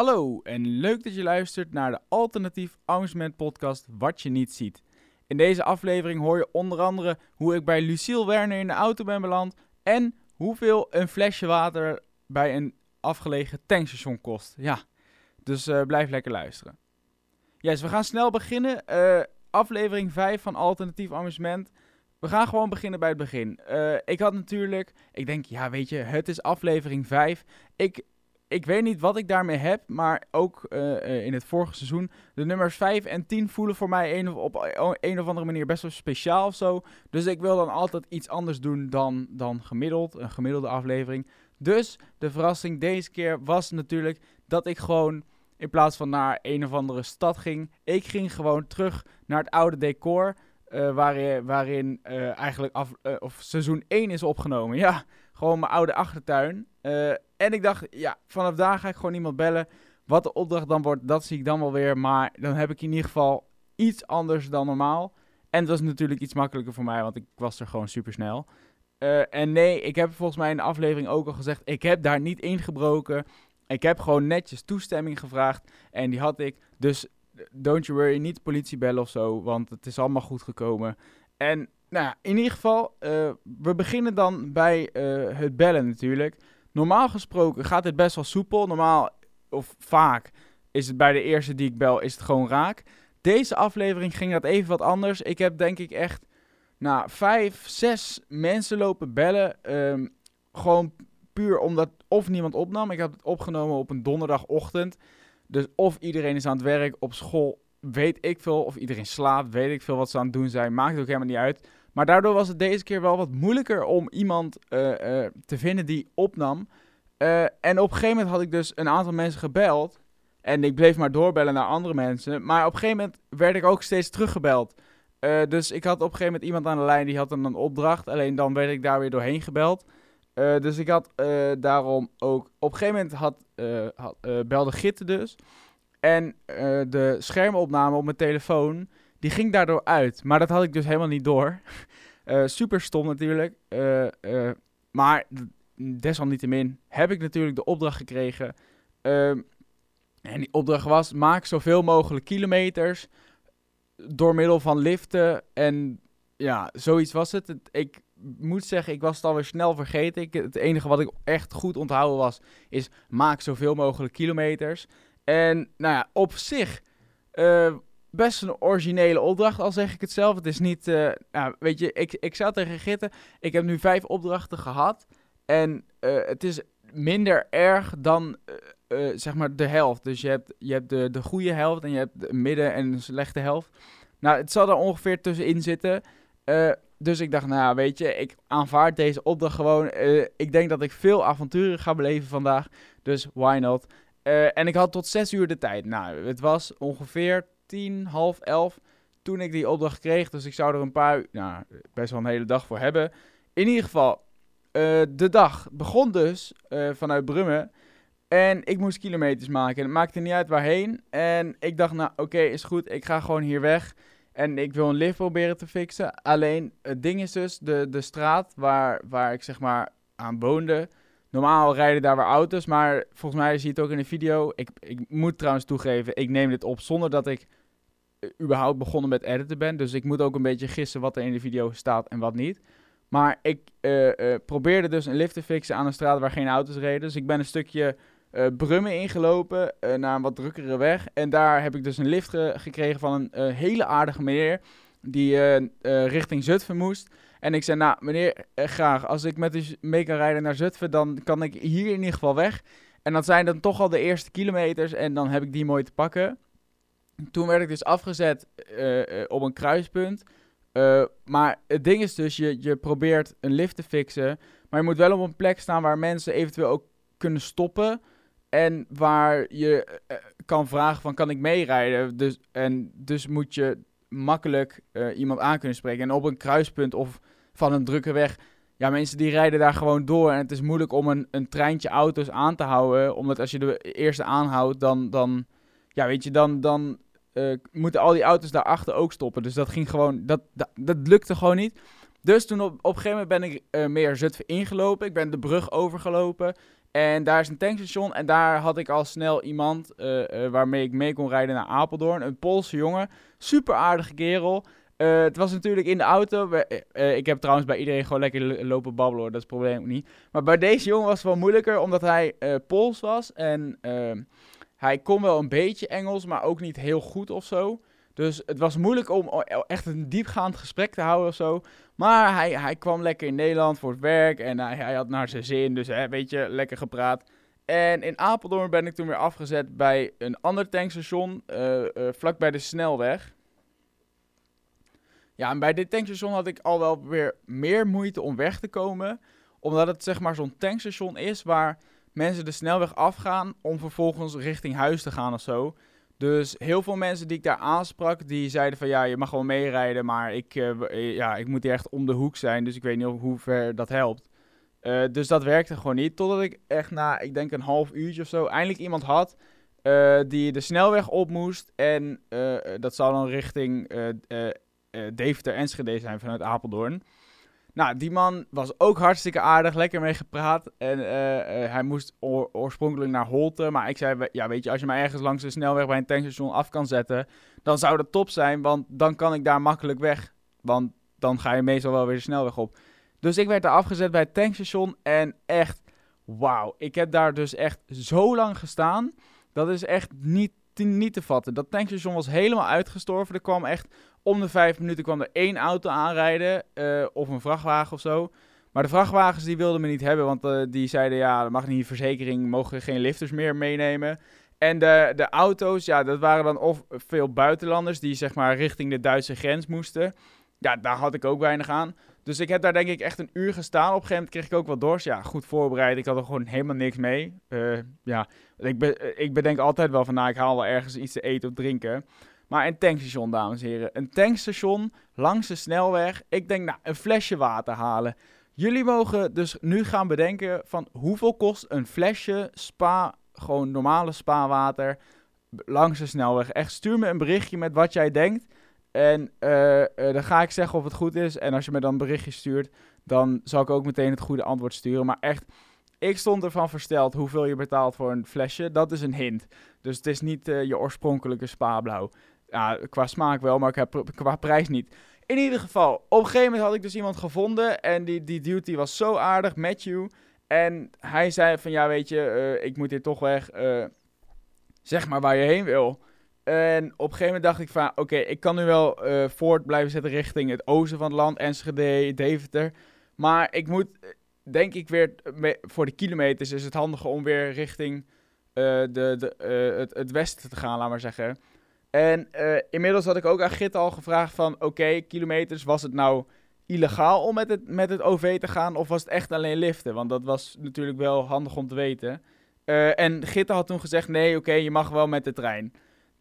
Hallo en leuk dat je luistert naar de Alternatief Amusement podcast Wat je niet ziet. In deze aflevering hoor je onder andere hoe ik bij Lucille Werner in de auto ben beland en hoeveel een flesje water bij een afgelegen tankstation kost. Ja, dus uh, blijf lekker luisteren. Yes, we gaan snel beginnen. Uh, aflevering 5 van Alternatief Amusement. We gaan gewoon beginnen bij het begin. Uh, ik had natuurlijk, ik denk, ja weet je, het is aflevering 5. Ik ik weet niet wat ik daarmee heb, maar ook uh, in het vorige seizoen. De nummers 5 en 10 voelen voor mij een of, op een of andere manier best wel speciaal of zo. Dus ik wil dan altijd iets anders doen dan, dan gemiddeld, een gemiddelde aflevering. Dus de verrassing deze keer was natuurlijk dat ik gewoon in plaats van naar een of andere stad ging, ik ging gewoon terug naar het oude decor. Uh, waarin waarin eigenlijk af, of seizoen 1 is opgenomen. Ja, gewoon mijn oude achtertuin. En ik dacht, ja, vanaf daar ga ik gewoon iemand bellen. Wat de opdracht dan wordt, dat zie ik dan wel weer. Maar dan heb ik in ieder geval iets anders dan normaal. En het was natuurlijk iets makkelijker voor mij, want ik was er gewoon super snel. Uh, en nee, ik heb volgens mij in de aflevering ook al gezegd, ik heb daar niet ingebroken. Ik heb gewoon netjes toestemming gevraagd en die had ik. Dus don't you worry, niet politie bellen of zo, want het is allemaal goed gekomen. En nou in ieder geval, uh, we beginnen dan bij uh, het bellen natuurlijk. Normaal gesproken gaat het best wel soepel. Normaal, of vaak, is het bij de eerste die ik bel, is het gewoon raak. Deze aflevering ging dat even wat anders. Ik heb denk ik echt, nou, vijf, zes mensen lopen bellen. Um, gewoon puur omdat of niemand opnam. Ik heb het opgenomen op een donderdagochtend. Dus of iedereen is aan het werk, op school, weet ik veel. Of iedereen slaapt, weet ik veel wat ze aan het doen zijn. Maakt ook helemaal niet uit. Maar daardoor was het deze keer wel wat moeilijker om iemand uh, uh, te vinden die opnam. Uh, en op een gegeven moment had ik dus een aantal mensen gebeld. En ik bleef maar doorbellen naar andere mensen. Maar op een gegeven moment werd ik ook steeds teruggebeld. dus ik had op een gegeven moment iemand aan de lijn die had een, een opdracht. Alleen dan werd ik daar weer doorheen gebeld. dus ik had daarom ook... Op een gegeven moment had, belde Gitte dus. En de schermopname op mijn telefoon die ging daardoor uit. Maar dat had ik dus helemaal niet door. Uh, super stom natuurlijk. Uh, uh, maar desalniettemin heb ik natuurlijk de opdracht gekregen. Ehm, en die opdracht was: maak zoveel mogelijk kilometers door middel van liften. En ja, zoiets was het. het ik moet zeggen, ik was het alweer snel vergeten. Ik, het enige wat ik echt goed onthouden was, is maak zoveel mogelijk kilometers. En nou ja, op zich best een originele opdracht, al zeg ik het zelf. Het is niet, uh, nou, weet je, ik, ik zat tegen Gitten, ik heb nu vijf opdrachten gehad. En uh, het is minder erg dan, uh, zeg maar, de helft. Dus je hebt, je hebt de, de goede helft en je hebt de midden- en de slechte helft. Nou, het zal er ongeveer tussenin zitten. dus ik dacht, nou weet je, ik aanvaard deze opdracht gewoon. ik denk dat ik veel avonturen ga beleven vandaag. Dus why not? en ik had tot zes uur de tijd. Nou, het was ongeveer tien, half elf toen ik die opdracht kreeg. Dus ik zou er een paar, nou, best wel een hele dag voor hebben. In ieder geval, uh, de dag begon dus uh, vanuit Brummen. En ik moest kilometers maken. Het maakte niet uit waarheen. En ik dacht, nou oké, is goed. Ik ga gewoon hier weg. En ik wil een lift proberen te fixen. Alleen, het ding is dus, de, de straat waar, waar ik zeg maar aan woonde... Normaal rijden daar weer auto's, maar volgens mij zie je het ook in de video. Ik, ik moet trouwens toegeven, ik neem dit op zonder dat ik überhaupt begonnen met editen ben. Dus ik moet ook een beetje gissen wat er in de video staat en wat niet. Maar ik uh, uh, probeerde dus een lift te fixen aan een straat waar geen auto's reden. Dus ik ben een stukje uh, Brummen ingelopen naar een wat drukkere weg. En daar heb ik dus een lift ge gekregen van een hele aardige meneer die richting Zutphen moest. En ik zei, nou meneer, graag, als ik met u mee kan rijden naar Zutphen, dan kan ik hier in ieder geval weg. En dat zijn dan toch al de eerste kilometers en dan heb ik die mooi te pakken. Toen werd ik dus afgezet uh, op een kruispunt. Uh, maar het ding is dus, je, je probeert een lift te fixen. Maar je moet wel op een plek staan waar mensen eventueel ook kunnen stoppen. En waar je kan vragen van, kan ik meerijden? Dus, en dus moet je makkelijk iemand aan kunnen spreken. En op een kruispunt of van een drukke weg... Ja, mensen die rijden daar gewoon door. En het is moeilijk om een, een treintje auto's aan te houden. Omdat als je de eerste aanhoudt, dan... dan ja, weet je, dan, dan uh, moeten al die auto's daarachter ook stoppen. Dus dat ging gewoon, dat, dat, dat, lukte gewoon niet. Dus toen op, op een gegeven moment ben ik uh, meer Zutphen ingelopen. Ik ben de brug overgelopen. En daar is een tankstation. En daar had ik al snel iemand uh, waarmee ik mee kon rijden naar Apeldoorn. Een Poolse jongen. Super aardige kerel. het was natuurlijk in de auto. ik heb trouwens bij iedereen gewoon lekker lopen babbelen hoor. Dat is het probleem ook niet. Maar bij deze jongen was het wel moeilijker. Omdat hij Pools was. En ehm, hij kon wel een beetje Engels. Maar ook niet heel goed of zo. Dus het was moeilijk om echt een diepgaand gesprek te houden of zo. Maar hij, hij kwam lekker in Nederland voor het werk en hij, hij had naar zijn zin. Dus hè, weet je, lekker gepraat. En in Apeldoorn ben ik toen weer afgezet bij een ander tankstation, uh, uh, vlak bij de snelweg. Ja, en bij dit tankstation had ik al wel weer meer moeite om weg te komen. Omdat het zeg maar zo'n tankstation is waar mensen de snelweg afgaan om vervolgens richting huis te gaan of zo. Dus heel veel mensen die ik daar aansprak, die zeiden van ja, je mag wel meerijden, maar ik, uh, ja, ik moet hier echt om de hoek zijn, dus ik weet niet hoe ver dat helpt. Uh, dus dat werkte gewoon niet, totdat ik echt na, ik denk een half uurtje of zo, eindelijk iemand had die de snelweg op moest. En dat zou dan richting Deventer-Enschede zijn vanuit Apeldoorn. Nou, die man was ook hartstikke aardig, lekker mee gepraat. En uh, uh, hij moest oorspronkelijk naar Holte. Maar ik zei, ja, weet je, als je mij ergens langs de snelweg bij een tankstation af kan zetten, dan zou dat top zijn, want dan kan ik daar makkelijk weg. Want dan ga je meestal wel weer de snelweg op. Dus ik werd daar afgezet bij het tankstation en echt, wauw. Ik heb daar dus echt zo lang gestaan. Dat is echt niet, niet te vatten. Dat tankstation was helemaal uitgestorven. Er kwam echt om de vijf minuten kwam er één auto aanrijden, uh, of een vrachtwagen of zo. Maar de vrachtwagens die wilden me niet hebben, want uh, die zeiden ja, dat mag niet, verzekering mogen geen lifters meer meenemen. En de, de auto's, ja, dat waren dan of veel buitenlanders die zeg maar richting de Duitse grens moesten. Ja, daar had ik ook weinig aan. Dus ik heb daar denk ik echt een uur gestaan. Op een gegeven moment kreeg ik ook wat dorst. Ja, goed voorbereid. Ik had er gewoon helemaal niks mee. Uh, ja, ik, be ik bedenk altijd wel van, nou, ik haal wel ergens iets te eten of drinken. Maar een tankstation, dames en heren. Een tankstation langs de snelweg. Ik denk, nou, een flesje water halen. Jullie mogen dus nu gaan bedenken van hoeveel kost een flesje spa, gewoon normale spa water langs de snelweg. Echt, stuur me een berichtje met wat jij denkt. En uh, uh, dan ga ik zeggen of het goed is. En als je me dan een berichtje stuurt, dan zal ik ook meteen het goede antwoord sturen. Maar echt, ik stond ervan versteld hoeveel je betaalt voor een flesje. Dat is een hint. Dus het is niet uh, je oorspronkelijke spa blauw. Ja, qua smaak wel, maar qua prijs niet. In ieder geval, op een gegeven moment had ik dus iemand gevonden. En die, die dude was zo aardig, Matthew. En hij zei van, ja weet je, ik moet hier toch weg. Zeg maar waar je heen wil. En op een gegeven moment dacht ik van, oké, ik kan nu wel uh, voort blijven zetten richting het oosten van het land. Enschede, Deventer. Maar ik moet, denk ik weer, voor de kilometers is het handiger om weer richting de, de, het, westen te gaan, laat maar zeggen. En inmiddels had ik ook aan Git al gevraagd van... Oké, kilometers, was het nou illegaal om met het, met het OV te gaan... of was het echt alleen liften? Want dat was natuurlijk wel handig om te weten. En Gitte had toen gezegd... Nee, oké, je mag wel met de trein.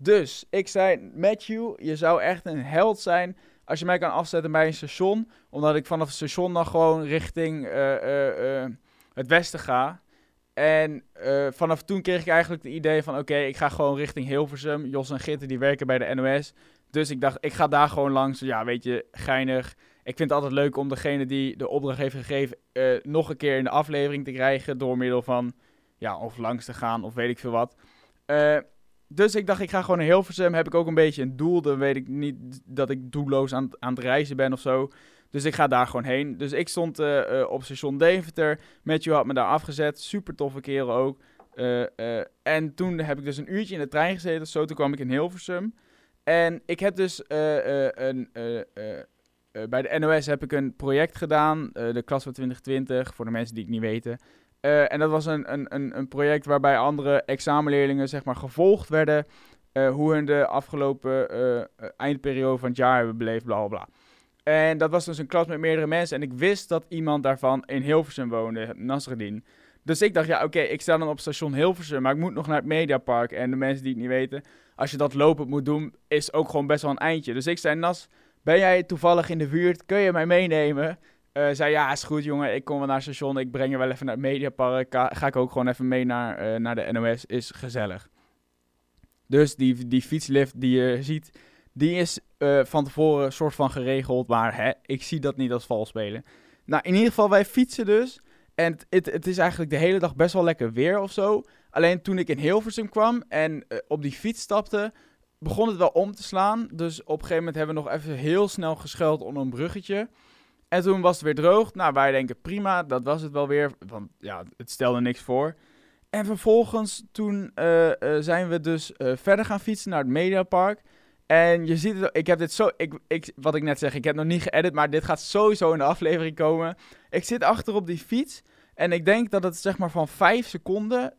Dus ik zei... Matthew, je zou echt een held zijn... als je mij kan afzetten bij een station... omdat ik vanaf het station dan gewoon richting uh, het westen ga... En vanaf toen kreeg ik eigenlijk het idee van... oké, ik ga gewoon richting Hilversum. Jos en Gitte die werken bij de NOS. Dus ik dacht, ik ga daar gewoon langs. Ja, weet je, geinig. Ik vind het altijd leuk om degene die de opdracht heeft gegeven... Nog een keer in de aflevering te krijgen... door middel van, ja, of langs te gaan of weet ik veel wat. Uh, dus ik dacht, ik ga gewoon naar Hilversum. Heb ik ook een beetje een doel. Dan weet ik niet dat ik doelloos aan, aan het reizen ben of zo... Dus ik ga daar gewoon heen. Dus ik stond uh, uh, op station Deventer. Matthew had me daar afgezet. Super toffe kerel ook. Uh, en toen heb ik dus een uurtje in de trein gezeten. Zo, toen kwam ik in Hilversum. En ik heb dus een, bij de NOS heb ik een project gedaan. de klas van 2020, voor de mensen die het niet weten. En dat was een, een, een project waarbij andere examenleerlingen zeg maar, gevolgd werden. hoe hun de afgelopen eindperiode van het jaar hebben beleefd, bla bla bla. En dat was dus een klas met meerdere mensen. En ik wist dat iemand daarvan in Hilversum woonde, Nasreddin. Dus ik dacht, ja, oké, ik sta dan op station Hilversum, maar ik moet nog naar het Mediapark. En de mensen die het niet weten, als je dat lopend moet doen, is ook gewoon best wel een eindje. Dus ik zei, Nas, ben jij toevallig in de buurt? Kun je mij meenemen? Uh, zei, ja, is goed jongen, ik kom wel naar het station, ik breng je wel even naar het Mediapark. Ga, ik ook gewoon even mee naar, uh, naar de NOS, is gezellig. Dus die, die fietslift die je ziet, die is uh, van tevoren soort van geregeld. Maar hè, ik zie dat niet als vals spelen. Nou, in ieder geval, wij fietsen dus. En het, het, is eigenlijk de hele dag best wel lekker weer of zo. Alleen toen ik in Hilversum kwam en op die fiets stapte, begon het wel om te slaan. Dus op een gegeven moment hebben we nog even heel snel geschuild onder een bruggetje. En toen was het weer droog. Nou, wij denken prima, dat was het wel weer. Want ja, het stelde niks voor. En vervolgens toen uh, uh, zijn we dus uh, verder gaan fietsen naar het Mediapark. En je ziet het, ik heb dit zo, ik, ik, wat ik net zeg, ik heb nog niet geëdit, maar dit gaat sowieso in de aflevering komen. Ik zit achter op die fiets en ik denk dat het zeg maar van 5 seconden,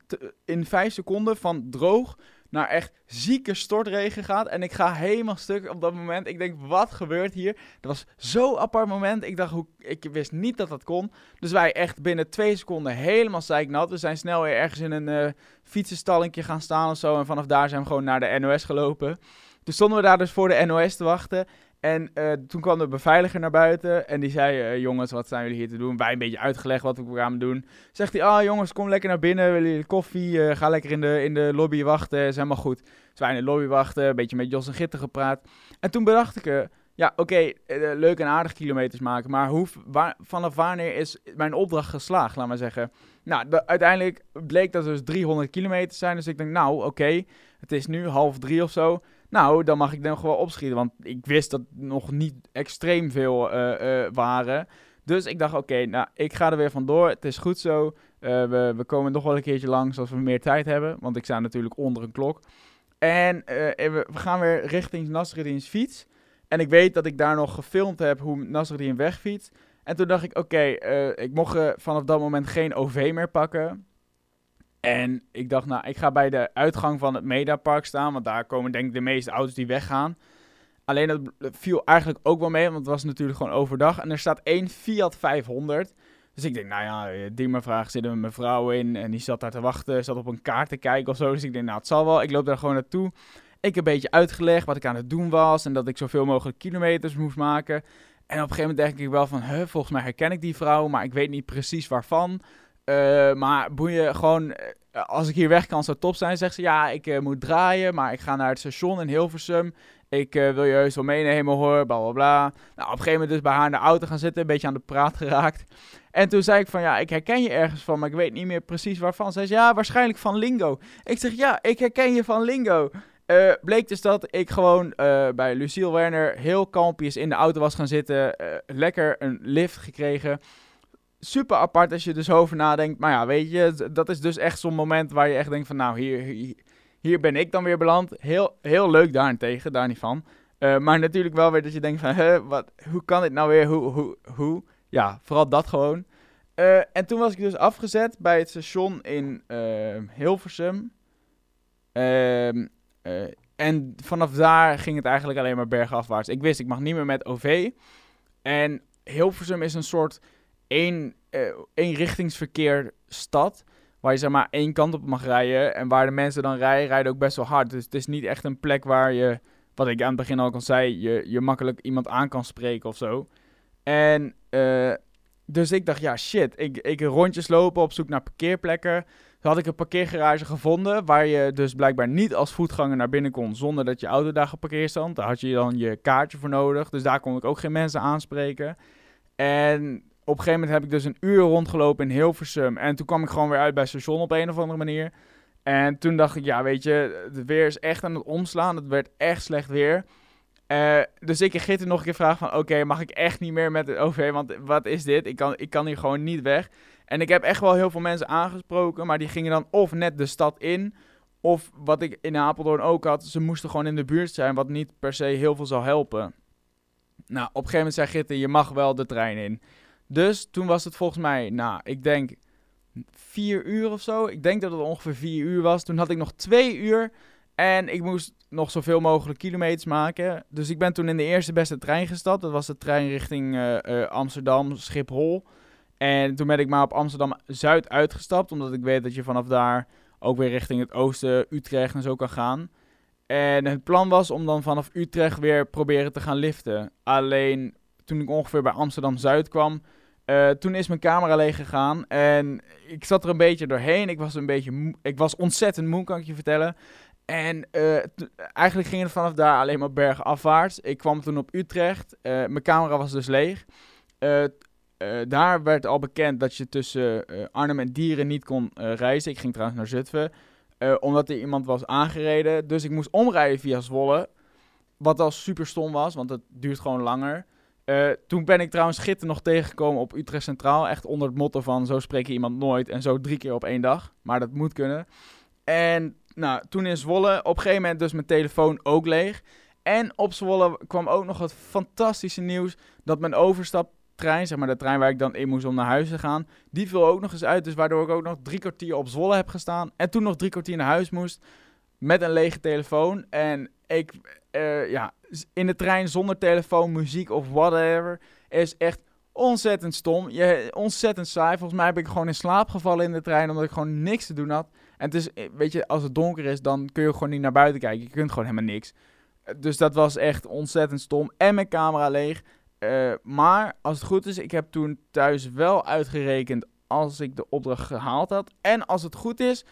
in 5 seconden van droog naar echt zieke stortregen gaat. En ik ga helemaal stuk op dat moment. Ik denk, wat gebeurt hier? Dat was zo'n apart moment. Ik dacht, hoe, ik wist niet dat dat kon. Dus wij echt binnen twee seconden helemaal zeiknat. We zijn snel weer ergens in een uh, fietsenstallingje gaan staan of zo. En vanaf daar zijn we gewoon naar de NOS gelopen. Toen stonden we daar dus voor de NOS te wachten. En uh, toen kwam de beveiliger naar buiten en die zei, uh, jongens, wat zijn jullie hier te doen? Wij een beetje uitgelegd wat we kwamen doen. Zegt hij, ah jongens, kom lekker naar binnen, willen jullie koffie? Uh, ga lekker in de, in de lobby wachten, is helemaal goed. Dus wij in de lobby wachten, een beetje met Jos en Gitter gepraat. En toen bedacht ik, ja oké, leuk en aardig kilometers maken, maar hoe, waar, vanaf wanneer is mijn opdracht geslaagd, laat maar zeggen. Nou, de, uiteindelijk bleek dat het dus 300 kilometer zijn, dus ik denk, nou oké, het is nu half drie of zo. Nou, dan mag ik dan gewoon opschieten. Want ik wist dat nog niet extreem veel uh, uh, waren. Dus ik dacht, oké, nou, ik ga er weer vandoor. Het is goed zo. Uh, we, we komen nog wel een keertje langs als we meer tijd hebben. Want ik sta natuurlijk onder een klok. En we, gaan weer richting Nasreddin's fiets. En ik weet dat ik daar nog gefilmd heb hoe Nasreddin wegfietst. En toen dacht ik, oké, ik mocht vanaf dat moment geen OV meer pakken. En ik dacht, nou, ik ga bij de uitgang van het Medapark staan, want daar komen denk ik de meeste auto's die weggaan. Alleen dat viel eigenlijk ook wel mee, want het was natuurlijk gewoon overdag. En er staat één Fiat 500. Dus ik denk, nou ja, die mevrouw zit er een mevrouw in en die zat daar te wachten, zat op een kaart te kijken of zo. Dus ik denk, nou, het zal wel. Ik loop daar gewoon naartoe. Ik heb een beetje uitgelegd wat ik aan het doen was en dat ik zoveel mogelijk kilometers moest maken. En op een gegeven moment denk ik wel van, huh, volgens mij herken ik die vrouw, maar ik weet niet precies waarvan. Uh, maar boeien, gewoon, uh, als ik hier weg kan, zou top zijn. Zegt ze, ja, ik uh, moet draaien, maar ik ga naar het station in Hilversum. Ik wil je heus wel meenemen hoor, bla bla bla. Nou, op een gegeven moment dus bij haar in de auto gaan zitten, een beetje aan de praat geraakt. En toen zei ik van, ja, ik herken je ergens van, maar ik weet niet meer precies waarvan. Zij zei, ja, waarschijnlijk van Lingo. Ik zeg, ja, ik herken je van Lingo. bleek dus dat ik gewoon bij Luciel Werner heel kalmpjes in de auto was gaan zitten. lekker een lift gekregen super apart als je dus over nadenkt. Maar ja, weet je, dat is dus echt zo'n moment waar je echt denkt van... Nou, hier, hier, ben ik dan weer beland. Heel, heel leuk daarentegen, daar niet van. Uh, maar natuurlijk wel weer dat je denkt van... Huh, wat, hoe kan dit nou weer? Hoe, hoe, hoe? Ja, vooral dat gewoon. Uh, en toen was ik dus afgezet bij het station in uh, Hilversum. Ehm, en vanaf daar ging het eigenlijk alleen maar bergafwaarts. Ik wist, ik mag niet meer met OV. En Hilversum is een soort één, uh, eenrichtingsverkeer stad. Waar je zeg maar één kant op mag rijden. En waar de mensen dan rijden, rijden ook best wel hard. Dus het is niet echt een plek waar je, wat ik aan het begin al kan zei, je, je makkelijk iemand aan kan spreken of zo. En uh, dus ik dacht, ja shit, ik, ik rondjes lopen op zoek naar parkeerplekken. Toen had ik een parkeergarage gevonden waar je dus blijkbaar niet als voetganger naar binnen kon zonder dat je auto daar geparkeerd stond. Daar had je dan je kaartje voor nodig, dus daar kon ik ook geen mensen aanspreken. En op een gegeven moment heb ik dus een uur rondgelopen in Hilversum. En toen kwam ik gewoon weer uit bij station op een of andere manier. En toen dacht ik, ja, weet je, het weer is echt aan het omslaan. Het werd echt slecht weer. Uh, dus ik gisteren nog een keer vragen van, oké, mag ik echt niet meer met het OV? Want wat is dit? Ik kan, ik kan hier gewoon niet weg. En ik heb echt wel heel veel mensen aangesproken, maar die gingen dan of net de stad in... Of wat ik in Apeldoorn ook had, ze moesten gewoon in de buurt zijn, wat niet per se heel veel zou helpen. Nou, op een gegeven moment zei Gitte, je mag wel de trein in. Dus toen was het volgens mij, nou, ik denk vier uur of zo. Ik denk dat het ongeveer vier uur was. Toen had ik nog twee uur en ik moest nog zoveel mogelijk kilometers maken. Dus ik ben toen in de eerste beste trein gestapt. Dat was de trein richting uh, uh, Amsterdam, Schiphol. En toen ben ik maar op Amsterdam-Zuid uitgestapt. Omdat ik weet dat je vanaf daar ook weer richting het oosten, Utrecht en zo kan gaan. En het plan was om dan vanaf Utrecht weer proberen te gaan liften. Alleen toen ik ongeveer bij Amsterdam-Zuid kwam, uh, toen is mijn camera leeg gegaan en ik zat er een beetje doorheen. Ik was een beetje, ik was ontzettend moe, kan ik je vertellen. En uh, eigenlijk ging het vanaf daar alleen maar bergafwaarts. Ik kwam toen op Utrecht. Uh, mijn camera was dus leeg. Daar werd al bekend dat je tussen Arnhem en Dieren niet kon reizen. Ik ging trouwens naar Zutphen. omdat er iemand was aangereden. Dus ik moest omrijden via Zwolle. Wat al super stom was, want het duurt gewoon langer. Toen ben ik trouwens Gitten nog tegengekomen op Utrecht Centraal. Echt onder het motto van zo spreek je iemand nooit. En zo drie keer op één dag. Maar dat moet kunnen. En nou, toen in Zwolle, op een gegeven moment dus mijn telefoon ook leeg. En op Zwolle kwam ook nog het fantastische nieuws dat mijn overstaptrein, zeg maar de trein waar ik dan in moest om naar huis te gaan, die viel ook nog eens uit. Dus waardoor ik ook nog drie kwartier op Zwolle heb gestaan en toen nog drie kwartier naar huis moest met een lege telefoon. En ik, uh, ja, in de trein zonder telefoon, muziek of whatever, is echt ontzettend stom. Je, ontzettend saai. Volgens mij heb ik gewoon in slaap gevallen in de trein omdat ik gewoon niks te doen had. En het is, eh, weet je, als het donker is, dan kun je gewoon niet naar buiten kijken. Je kunt gewoon helemaal niks. Eh, dus dat was echt ontzettend stom. En mijn camera leeg. Maar als het goed is, ik heb toen thuis wel uitgerekend als ik de opdracht gehaald had. En als het goed is,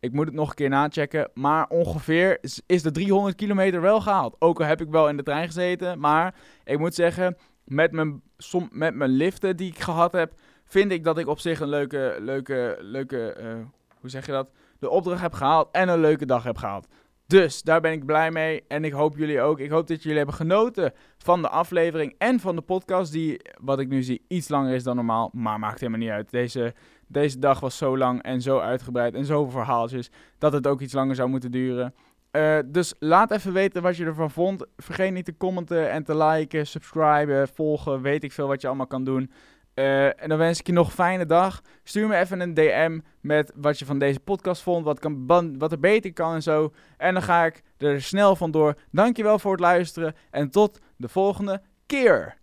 ik moet het nog een keer nachecken, maar ongeveer is de 300 kilometer wel gehaald. Ook al heb ik wel in de trein gezeten, maar ik moet zeggen, met mijn, som, met mijn liften die ik gehad heb, vind ik dat ik op zich een leuke, leuke, leuke, uh, hoe zeg je dat? De opdracht heb gehaald en een leuke dag heb gehaald. Dus daar ben ik blij mee en ik hoop jullie ook. Ik hoop dat jullie hebben genoten van de aflevering en van de podcast, die, wat ik nu zie, iets langer is dan normaal. Maar maakt helemaal niet uit. Deze, deze dag was zo lang en zo uitgebreid en zoveel verhaaltjes dat het ook iets langer zou moeten duren. Uh, dus laat even weten wat je ervan vond. Vergeet niet te commenten en te liken, subscriben, volgen. Weet ik veel wat je allemaal kan doen. Uh, en dan wens ik je nog een fijne dag. Stuur me even een DM met wat je van deze podcast vond. Wat, kan, wat er beter kan en zo. En dan ga ik er snel vandoor. Dankjewel voor het luisteren. En tot de volgende keer.